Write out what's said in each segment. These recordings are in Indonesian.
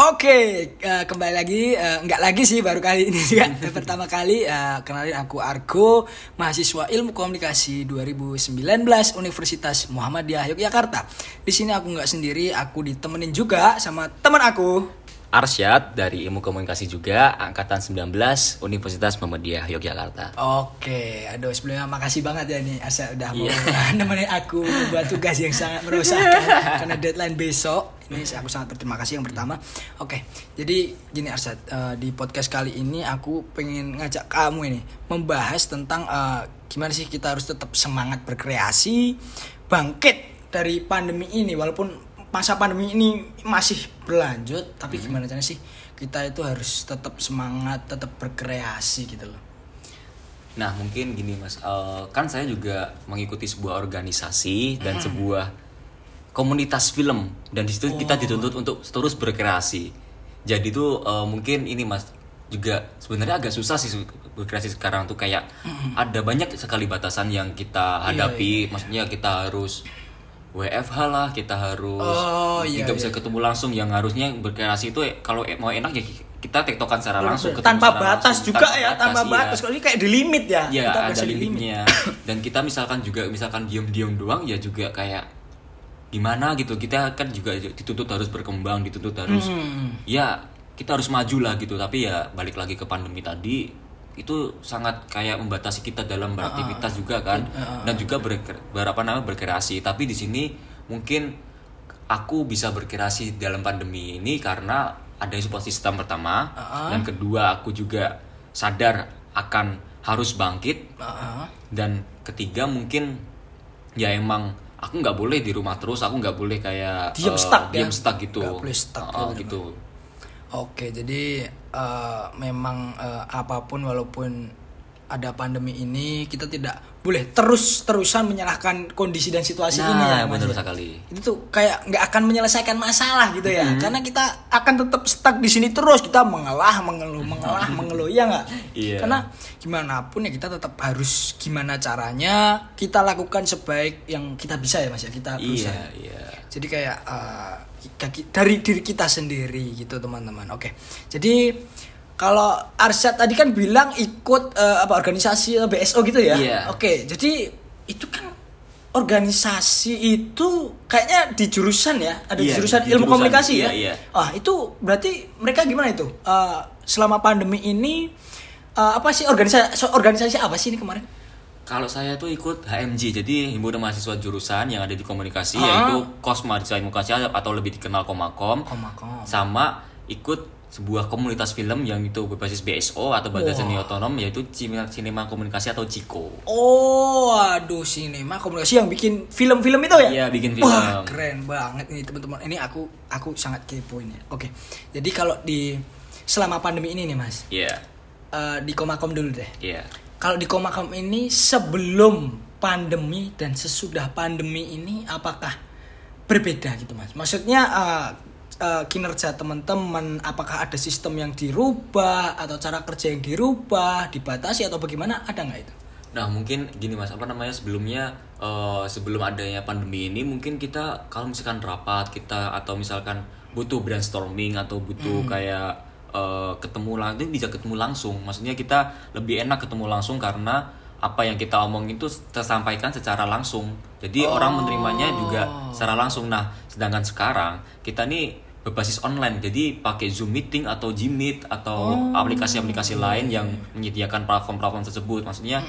Oke, eh, kembali lagi, eh, nggak lagi sih baru kali ini juga pertama kali eh, kenalin aku Argo, mahasiswa Ilmu Komunikasi 2019 Universitas Muhammadiyah Yogyakarta. Di sini aku nggak sendiri, aku ditemenin juga sama teman aku. Arsyad dari Ilmu Komunikasi juga, angkatan 19 Universitas Muhammadiyah Yogyakarta. Oke, aduh sebelumnya makasih banget ya nih Asa udah mau Iya. nemenin aku buat tugas yang sangat merusakkan karena deadline besok. Ini aku sangat berterima kasih yang pertama. Oke, jadi gini Arsad, eh, di podcast kali ini aku pengen ngajak kamu ini membahas tentang eh, gimana sih kita harus tetap semangat berkreasi, bangkit dari pandemi ini walaupun masa pandemi ini masih berlanjut, tapi gimana caranya sih kita itu harus tetap semangat, tetap berkreasi gitu loh. Nah mungkin gini mas, eh, kan saya juga mengikuti sebuah organisasi dan sebuah komunitas film dan di situ kita dituntut untuk terus berkreasi. Jadi tuh eh, mungkin ini mas juga sebenarnya agak susah sih berkreasi sekarang tuh kayak ada banyak sekali batasan yang kita hadapi. Maksudnya kita harus WFH lah, kita harus Oh, iya, tidak bisa iya. ketemu langsung yang harusnya berkreasi itu eh, kalau mau enak ya kita tektokan secara langsung ketemu tanpa secara batas langsung. juga ya tanpa iya. batas kalau ini kayak di limit ya Ya Kita ada limit. limitnya Dan kita misalkan juga Misalkan diem-diem doang Ya juga kayak Gimana gitu Kita kan juga dituntut harus berkembang Dituntut harus Hmm. Ya kita harus maju lah gitu. Tapi ya balik lagi ke pandemi tadi Itu sangat kayak membatasi kita dalam beraktivitas juga kan Dan juga ber, berapa namanya berkreasi. Tapi di sini mungkin Aku bisa berkreasi dalam pandemi ini Karena ada support system pertama Dan kedua aku juga sadar akan harus bangkit. Heeh. dan ketiga mungkin ya emang aku nggak boleh di rumah terus aku nggak boleh kayak Diem eh, stuck ya? diem stuck gitu Nggak boleh stuck, ya bener-bener. gitu oke jadi eh, memang eh, apa pun walaupun ada pandemi ini kita tidak boleh terus terusan menyalahkan kondisi dan situasi ini ya nah benar ya? sekali. Itu tuh kayak nggak akan menyelesaikan masalah gitu ya. Karena kita akan tetap stuck di sini terus. Kita mengelah mengeluh mengelah mengeluh ya nggak? Iya. karena gimana pun ya kita tetap harus gimana caranya kita lakukan sebaik yang kita bisa ya mas ya. Kita berusaha. iya. Iya jadi kayak kita- dari diri kita sendiri gitu teman-teman. Oke. Jadi kalau Arsyad tadi kan bilang ikut eh, apa organisasi atau BSO gitu ya Iya. oke jadi itu kan organisasi itu kayaknya di jurusan ya ada di Iya, jurusan di ilmu jurusan, komunikasi iya, ya iya. ah itu berarti mereka gimana itu Eh, selama pandemi ini eh, apa sih organisasi organisasi apa sih ini kemarin kalau saya tuh ikut HMJ jadi himpunan mahasiswa jurusan yang ada di komunikasi Ah. yaitu kos mahasiswa komunikasi atau lebih dikenal komakom Komakom. sama ikut sebuah komunitas film yang itu berbasis BSO atau Badan Seni Otonom yaitu Cinema, Cinema Komunikasi atau Ciko Oh, aduh sinema komunikasi yang bikin film-film itu ya? Iya, bikin film. Wah, keren banget ini teman-teman. Ini aku aku sangat kepo ini. Oke. Jadi kalau di selama pandemi ini nih, Mas. Iya eh, di Komakom dulu deh. iya Kalau di Komakom ini sebelum pandemi dan sesudah pandemi ini apakah berbeda gitu, Mas? Maksudnya eh, eh, kinerja teman-teman apakah ada sistem yang dirubah atau cara kerja yang dirubah, dibatasi atau bagaimana? Ada nggak itu? Nah mungkin gini mas apa namanya sebelumnya eh, sebelum adanya pandemi ini mungkin kita kalau misalkan rapat kita atau misalkan butuh brainstorming atau butuh kayak eh, ketemu langsung bisa ketemu langsung. Maksudnya kita lebih enak ketemu langsung karena apa yang kita omong itu tersampaikan secara langsung. Jadi orang menerimanya juga secara langsung. Nah sedangkan sekarang kita nih berbasis online. Jadi pakai zoom meeting atau gmeet atau aplikasi-aplikasi lain yang menyediakan platform-platform tersebut. Maksudnya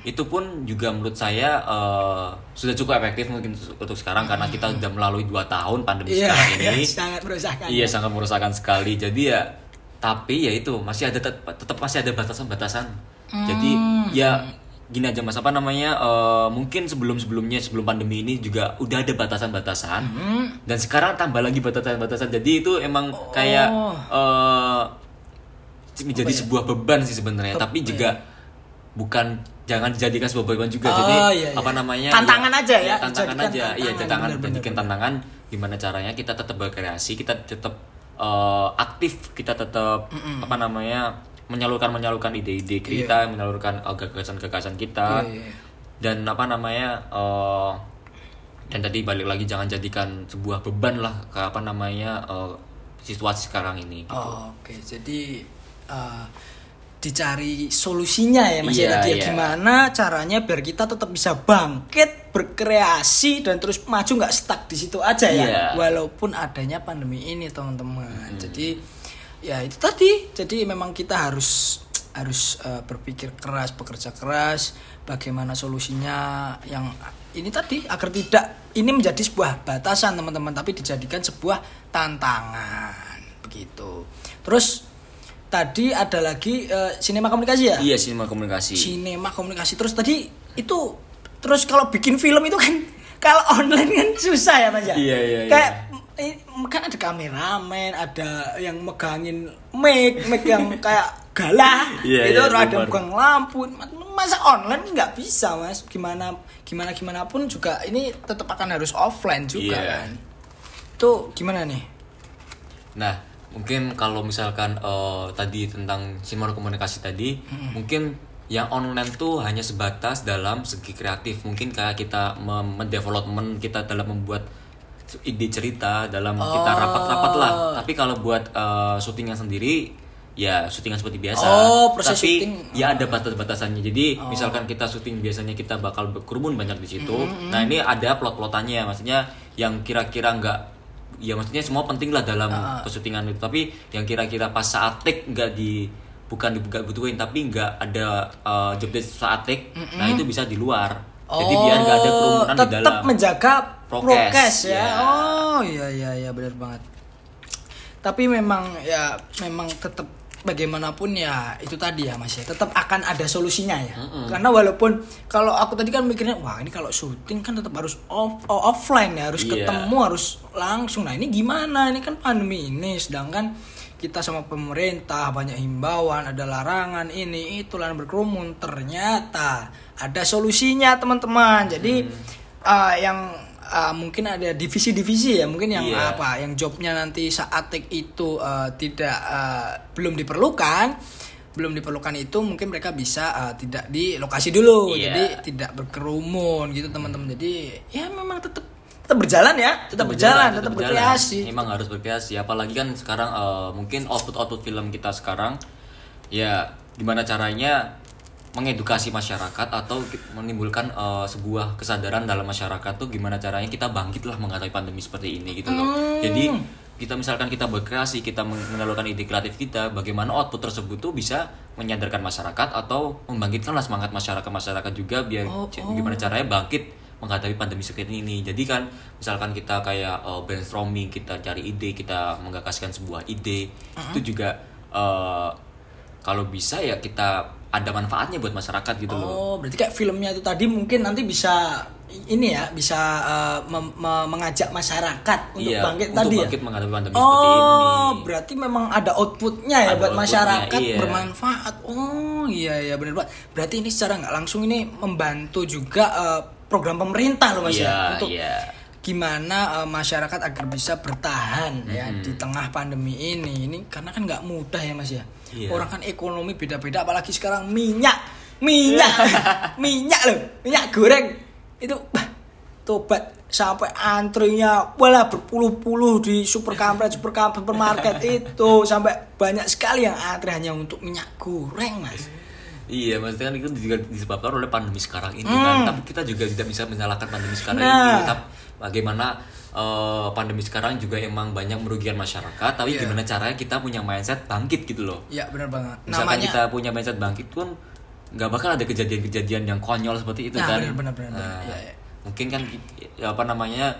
itu pun juga menurut saya eh, sudah cukup efektif mungkin untuk sekarang karena kita sudah melalui dua tahun pandemi Iya, sekarang ini. sangat merusakkan. iya sangat merusakkan sekali. Jadi ya tapi ya itu masih ada tet- tetap masih ada batasan-batasan. Jadi ya gini aja mas apa namanya eh, mungkin sebelum sebelumnya sebelum pandemi ini juga udah ada batasan-batasan. Dan sekarang tambah lagi batasan-batasan. Jadi itu emang kayak eh, menjadi sebuah beban sih sebenarnya. Tapi juga bukan jangan dijadikan sebuah beban juga. Oh, jadi iya, iya. apa namanya Tantangan aja ya, tantangan dijadikan aja. Iya tantangan, tantangan bener, bener, jadikan tantangan. Gimana caranya kita tetap berkreasi kita tetap eh, aktif kita tetap apa namanya menyalurkan menyalurkan ide-ide kita menyalurkan eh, gagasan-gagasan kita Iya, iya. dan apa namanya eh, dan tadi balik lagi jangan jadikan sebuah beban lah ke apa namanya eh, situasi sekarang ini gitu. Oh, Oke, jadi uh, dicari solusinya ya Mas Iya, ya ya. iya. gimana caranya biar kita tetap bisa bangkit, berkreasi dan terus maju nggak stuck di situ aja ya. Iya. Walaupun adanya pandemi ini teman-teman. Jadi ya itu tadi. Jadi memang kita harus harus uh, berpikir keras, bekerja keras bagaimana solusinya yang ini tadi agar tidak ini menjadi sebuah batasan teman-teman tapi dijadikan sebuah tantangan begitu. Terus tadi ada lagi eh, sinema komunikasi ya? Iya, sinema komunikasi. Sinema komunikasi. Terus tadi itu terus kalau bikin film itu kan kalau online kan susah ya Mas ya? Iya, iya, iya. Eh, kan ada kameramen, ada yang megangin mic, mic yang kayak galah, Iya, itu terus ada megang lampu. Masa online nggak bisa Mas? Gimana gimana gimana pun juga ini tetap akan harus offline juga Iya. kan. Itu gimana nih? Nah, mungkin kalau misalkan eh, tadi tentang sinema komunikasi tadi, mungkin yang online tuh hanya sebatas dalam segi kreatif. Mungkin kayak kita mendevelopment kita dalam membuat ide cerita dalam kita rapat-rapat lah. Tapi kalau buat eh, syutingnya sendiri ya syutingan seperti biasa. Oh, proses Tapi syuting. ya ada batas-batasannya. Jadi misalkan kita syuting biasanya kita bakal berkerumun banyak di situ. Nah, ini ada plot-plotannya maksudnya yang kira-kira nggak ya maksudnya semua penting lah dalam kesyutingan itu tapi yang kira-kira pas saat take nggak di bukan di nggak butuhin tapi nggak ada uh, job desk saat take nah itu bisa di luar jadi biar nggak ada kerumunan di Oh, tetap dalam menjaga Prokes, prokes, ya. ya. Oh iya iya iya benar banget. Tapi memang ya memang tetap bagaimanapun ya itu tadi ya Mas ya tetap akan ada solusinya ya. Karena walaupun kalau aku tadi kan mikirnya wah ini kalau syuting kan tetap harus off, oh, offline ya harus Iya. ketemu harus langsung. Nah ini gimana ini kan pandemi ini sedangkan kita sama pemerintah banyak himbauan ada larangan ini itu larangan berkerumun ternyata ada solusinya teman-teman jadi uh, yang uh, mungkin ada divisi-divisi ya mungkin yang Iya. apa yang jobnya nanti saat itu uh, tidak uh, belum diperlukan belum diperlukan itu mungkin mereka bisa uh, tidak di lokasi dulu Iya. jadi tidak berkerumun gitu teman-teman jadi ya memang tetap tetap berjalan ya tetap, berjalan, tetap berkreasi Emang harus berkreasi. Apalagi kan sekarang eh, mungkin output output film kita sekarang ya gimana caranya mengedukasi masyarakat atau menimbulkan eh, sebuah kesadaran dalam masyarakat tuh gimana caranya kita bangkit lah menghadapi pandemi seperti ini gitu loh. Hmm. Jadi kita misalkan kita berkreasi, kita men- menyalurkan ide kreatif kita, bagaimana output tersebut tuh bisa menyadarkan masyarakat atau membangkitkanlah semangat masyarakat masyarakat juga biar Oh, oh. gimana caranya bangkit menghadapi pandemi seperti ini. Jadi kan misalkan kita kayak uh, brainstorming, kita cari ide, kita menggagaskan sebuah ide, itu juga uh, kalau bisa ya kita ada manfaatnya buat masyarakat gitu loh. Oh, berarti kayak filmnya itu tadi mungkin nanti bisa ini ya, bisa uh, mem- me- mengajak masyarakat untuk Iya, bangkit untuk tadi bangkit ya. menghadapi pandemi seperti Oh, ini. berarti memang ada outputnya ya Ada buat outputnya, masyarakat iya. bermanfaat. Oh, iya iya benar banget. Berarti ini secara nggak langsung ini membantu juga uh, program pemerintah loh Mas Iya, ya untuk iya. Gimana uh, masyarakat agar bisa bertahan ya di tengah pandemi ini ini karena kan nggak mudah ya mas ya Iya. orang kan ekonomi beda-beda apalagi sekarang minyak minyak minyak loh minyak goreng itu bah, tobat sampai antrinya wala berpuluh-puluh di super kampret super kampret supermarket itu sampai banyak sekali yang antri hanya untuk minyak goreng mas Iya, maksudnya kan itu juga disebabkan oleh pandemi sekarang ini Hmm. kan. Tapi kita juga tidak bisa menyalahkan pandemi sekarang Nah. ini. Tapi bagaimana eh, pandemi sekarang juga emang banyak merugikan masyarakat. Tapi Iya. gimana caranya kita punya mindset bangkit gitu loh. ya benar banget Misalkan namanya kita punya mindset bangkit pun nggak bakal ada kejadian-kejadian yang konyol seperti itu Nah, kan. benar, benar, benar. Nah, Iya, iya. Mungkin kan ya, apa namanya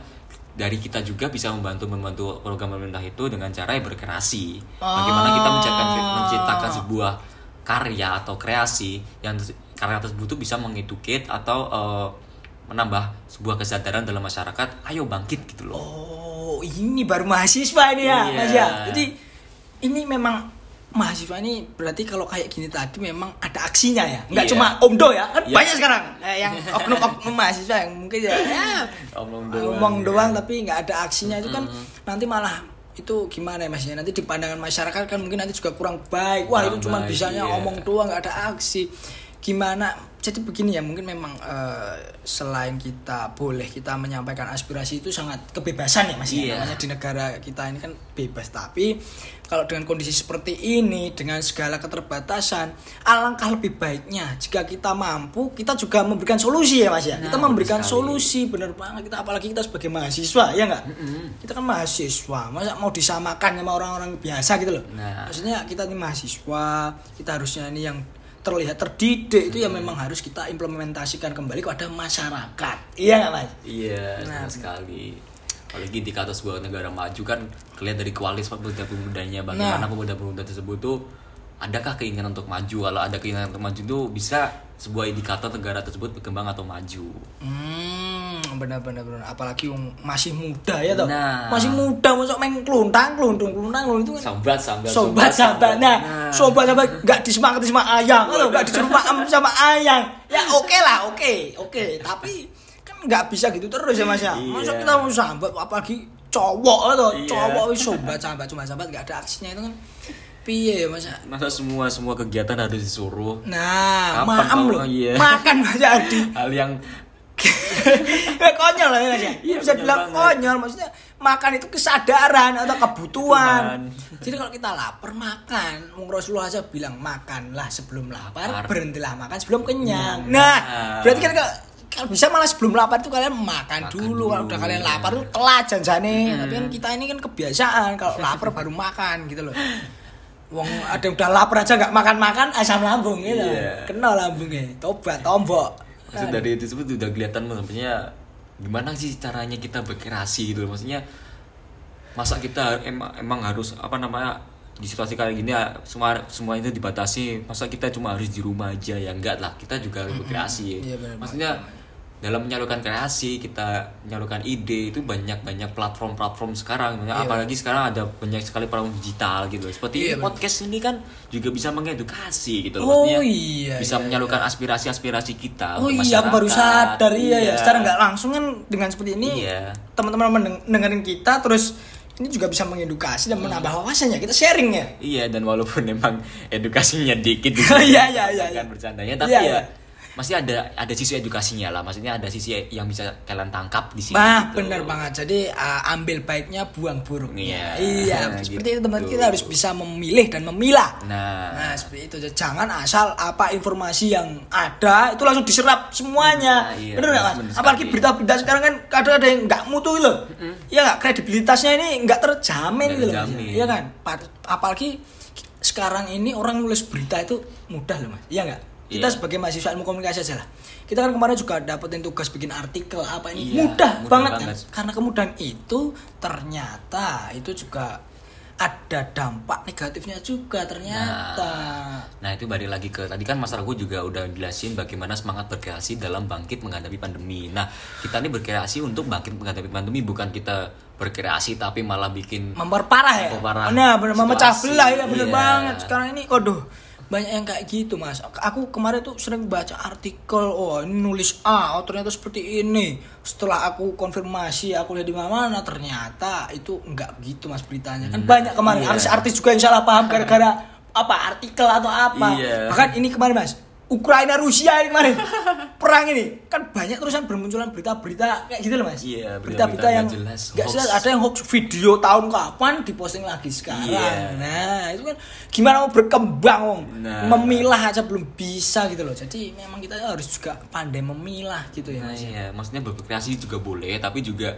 dari kita juga bisa membantu membantu program pemerintah itu dengan cara yang berkreasi. Bagaimana kita menciptakan Oh. menciptakan sebuah karya atau kreasi yang karya tersebut tuh bisa mengeduket atau eh, menambah sebuah kesadaran dalam masyarakat. Ayo bangkit gitu loh. Oh, ini baru mahasiswa ini ya, Iya. Mas ya. Jadi ini memang mahasiswa ini berarti kalau kayak gini tadi memang ada aksinya ya. Enggak Iya. cuma omdo ya. Kan Iya. banyak sekarang eh, yang oknum-oknum mahasiswa yang mungkin ya, ya Omong ngomong doang tapi nggak ada aksinya itu kan nanti malah itu gimana ya mas ya nanti di pandangan masyarakat kan mungkin nanti juga kurang baik wah Kurang itu cuma baik, bisanya iya. omong doang nggak ada aksi gimana jadi begini ya mungkin memang eh, selain kita boleh kita menyampaikan aspirasi itu sangat kebebasan ya mas ya. Iya. namanya di negara kita ini kan bebas tapi kalau dengan kondisi seperti ini dengan segala keterbatasan alangkah lebih baiknya jika kita mampu kita juga memberikan solusi ya mas ya kita Nah, memberikan betul sekali. solusi bener banget kita apalagi kita sebagai mahasiswa ya nggak kita kan mahasiswa masa mau disamakan sama orang-orang biasa gitu loh Nah. maksudnya kita ini mahasiswa kita harusnya ini yang terlihat terdidik itu ya memang harus kita implementasikan kembali kepada masyarakat. Iya nggak mas? Iya, Nah, sekali. Apalagi indikator sebuah negara maju kan kelihatan dari kualitas pemuda-pemudanya bagaimana Nah. pemuda-pemuda tersebut tuh adakah keinginan untuk maju? Kalau ada keinginan untuk maju itu bisa sebuah indikator negara tersebut berkembang atau maju. Hmm benar-benar benar. Apalagi yang masih muda ya toh? Nah. masih muda masuk main keluntang keluntung keluntang keluntung itu kan sambat sambat sobat sahabat nah sobat sahabat nggak disemangati sama ayang atau nggak disuruh sama ayang. Ya oke lah oke oke. Tapi kan nggak bisa gitu terus ya mas ya? Masa Iya. kita mau sahabat apalagi cowok atau Iya. cowok wis sobat sahabat cuma sahabat nggak ada aksinya itu kan. Piye ya mas ya? Masa semua semua kegiatan harus disuruh? Nah Kapan kau- loh. Iya. makan mas Adi hal yang ya konyol lah ya ya Iya, bisa konyol bilang banget. konyol maksudnya makan itu kesadaran atau kebutuhan Kebutuhan. jadi kalau kita lapar makan Wong Rasulullah aja bilang makanlah sebelum lapar, Lapar. berhentilah makan sebelum kenyang Nah. nah berarti kan kalau kalau bisa malah sebelum lapar itu kalian makan, Makan dulu. kalau udah kalian lapar tuh telat janjane tapi kan kita ini kan kebiasaan kalau lapar baru makan gitu loh Wong ada yang udah lapar aja nggak makan-makan asam lambung gitu. Iya. Kena lambungnya. Tobat, tombok. Maksud dari itu tersebut udah kelihatan maksudnya gimana sih caranya kita berkreasi gitu maksudnya masa kita emang emang harus apa namanya di situasi kayak gini ya semua semua itu dibatasi masa kita cuma harus di rumah aja? Ya enggak lah kita juga harus berkreasi. Iya, benar maksudnya dalam menyalurkan kreasi kita menyalurkan ide itu banyak banyak platform-platform sekarang Iya, apalagi sekarang ada banyak sekali platform digital gitu seperti Iya, podcast ini kan juga bisa mengedukasi gitu loh Oh, maksudnya iya, bisa iya, menyalurkan aspirasi-aspirasi kita Oh iya, aku baru sadar iya, ya. Iya. Secara nggak langsung kan dengan seperti ini, Iya. teman-teman mendeng- dengerin kita terus ini juga bisa mengedukasi dan menambah wawasannya. Kita sharing ya. Iya dan walaupun memang edukasinya dikit Iya, iya, iya, iya. kan bercandanya tapi Iya, ya iya. Masih ada ada sisi edukasinya lah maksudnya ada sisi yang bisa kalian tangkap di sini Nah, gitu. benar banget. Jadi uh, ambil baiknya, buang buruknya. Iya. Iya, Nah, seperti gitu. itu teman kita harus bisa memilih dan memilah. nah, Nah, seperti itu. Jangan asal apa informasi yang ada itu langsung diserap semuanya. Nah, iya, bener nggak mas? bener Apalagi berita-berita sekarang kan kadang ada yang nggak mutu loh. Iya nggak kredibilitasnya ini nggak terjamin gitu loh. Iya kan? Pa- Apalagi sekarang ini orang nulis berita itu mudah loh mas. Iya nggak? Kita Iya. sebagai mahasiswa ilmu komunikasi aja lah. Kita kan kemarin juga dapetin tugas bikin artikel apa ini Iya, mudah, mudah banget, banget. kan? Karena kemudahan itu ternyata itu juga ada dampak negatifnya juga ternyata. Nah itu balik lagi ke tadi kan Mas Ragu juga udah jelasin bagaimana semangat berkreasi dalam bangkit menghadapi pandemi. Nah kita ini berkreasi untuk bangkit menghadapi pandemi bukan kita berkreasi tapi malah bikin memperparah ya. Memperparah Nah, bener memecah belah ya bener Iya. banget. Sekarang ini waduh banyak yang kayak gitu mas. Aku kemarin tuh sering baca artikel, oh ini nulis A, oh ternyata seperti ini. Setelah aku konfirmasi, aku lihat di mana ternyata itu enggak begitu mas beritanya. Kan banyak kemarin iya. artis-artis juga yang salah paham gara-gara apa artikel atau apa. Iya. Bahkan ini kemarin mas, Ukraina Rusia ini kemarin perang ini kan banyak terusan bermunculan berita-berita kayak gitu loh mas. Iya, berita-berita yang nggak jelas, hoax. jelas ada yang hoax video tahun kapan diposting lagi sekarang. Iya. Nah, itu kan gimana mau berkembang? Nah. Memilah aja belum bisa gitu loh. Jadi memang kita harus juga pandai memilah gitu ya Nah, Mas. iya, maksudnya berkreasi juga boleh, tapi juga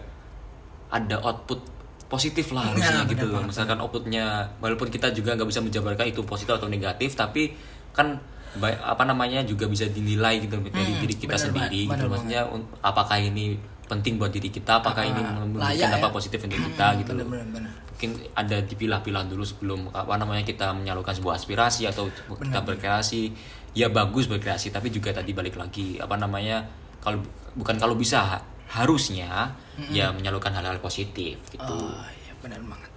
ada output positif lah harusnya Nah, gitu loh. Misalkan outputnya, walaupun kita juga nggak bisa menjabarkan itu positif atau negatif, tapi kan apa namanya juga bisa dinilai gitu dari diri kita benar sendiri banget, gitu. Maksudnya un- apakah ini penting buat diri kita, apakah ini Ah, memberikan dampak ya. positif untuk kita gitu loh. Benar benar. Mungkin ada dipilah-pilah dulu sebelum apa namanya kita menyalurkan sebuah aspirasi atau kita berkreasi. Ya bagus berkreasi, tapi juga tadi balik lagi apa namanya kalau bukan kalau bisa ha- harusnya ya menyalurkan hal-hal positif gitu. Oh, iya benar banget.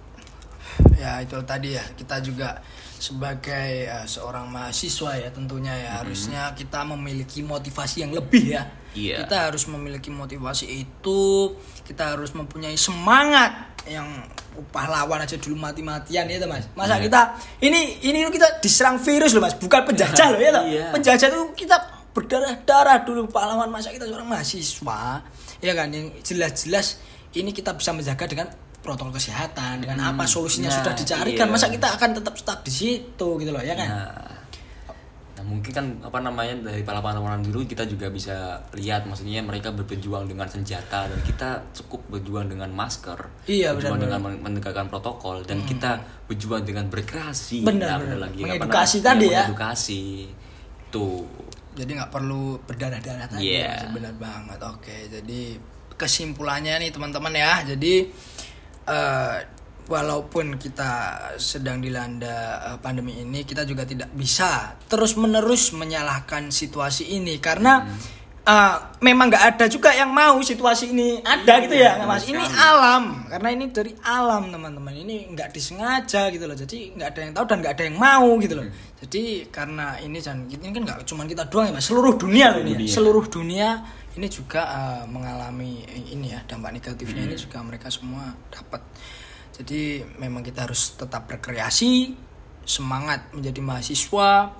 Ya itu tadi ya kita juga sebagai eh, seorang mahasiswa ya tentunya ya harusnya kita memiliki motivasi yang lebih ya. Iya. Kita harus memiliki motivasi itu, kita harus mempunyai semangat yang pahlawan aja dulu mati-matian ya Mas. Masa Iya. kita ini ini kita diserang virus loh Mas, bukan penjajah loh ya toh. Iya. Penjajah itu kita berdarah-darah dulu pahlawan masa kita seorang mahasiswa ya kan yang jelas-jelas ini kita bisa menjaga dengan protokol kesehatan dengan apa solusinya Nah, sudah dicarikan iya. masa kita akan tetap stuck di situ gitu loh ya kan Nah, nah mungkin kan apa namanya dari pahlawan-pahlawan dulu kita juga bisa lihat maksudnya mereka berjuang dengan senjata dan kita cukup berjuang dengan masker, Iya, berjuang benar, dengan men- menegakkan protokol dan kita berjuang dengan berkreasi. Benar, Nah, benar. apa Mengedukasi namanya? tadi Iya, ya. Mengedukasi. Tuh. jadi nggak perlu berdarah-darah tadi Iya. ya, benar banget oke jadi kesimpulannya nih teman-teman ya jadi eh, walaupun kita sedang dilanda eh, pandemi ini kita juga tidak bisa terus menerus menyalahkan situasi ini karena eh, memang nggak ada juga yang mau situasi ini ada gitu ya nggak mas. ini alam karena ini dari alam teman-teman. Ini nggak disengaja gitu loh. Jadi nggak ada yang tahu dan nggak ada yang mau gitu loh. Jadi karena ini dan ini kan nggak cuma kita doang ya mas. Seluruh dunia loh ini ya. dunia. seluruh dunia ini juga eh, mengalami ini ya dampak negatifnya ini juga mereka semua dapat. Jadi memang kita harus tetap berkreasi semangat menjadi mahasiswa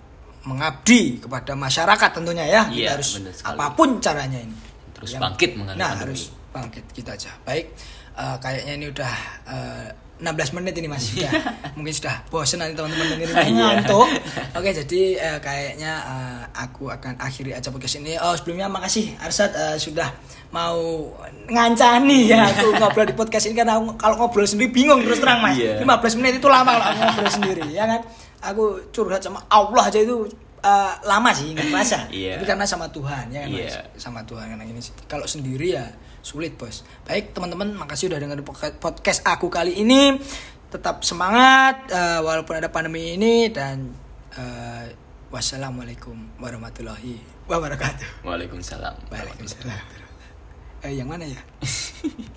mengabdi kepada masyarakat tentunya ya. Kita Iya, harus apa pun caranya ini. Terus Yang- bangkit nah pandemi. harus bangkit kita aja. Baik eh, kayaknya ini udah eh, 16 menit ini mas. Sudah. Mungkin sudah bosen nanti teman-teman dengerin Iya. ngantuk. Oke jadi eh, kayaknya eh, aku akan akhiri aja podcast ini. Oh sebelumnya makasih Arsad eh, sudah mau ngancani ya aku ngobrol di podcast ini. Karena aku kalau ngobrol sendiri bingung terus terang mas. Iya. 15 menit itu lama kalau aku ngobrol sendiri ya kan? Aku curhat sama Allah aja itu eh, lama sih nggak terasa Iya. tapi karena sama Tuhan ya kan mas? Iya. sama Tuhan karena ini kalau sendiri ya sulit bos. Baik teman-teman makasih udah dengerin podca- podcast aku kali ini. Tetap semangat eh, walaupun ada pandemi ini dan eh, wassalamualaikum warahmatullahi wabarakatuh. Waalaikumsalam. Waalaikumsalam. Eh, yang mana ya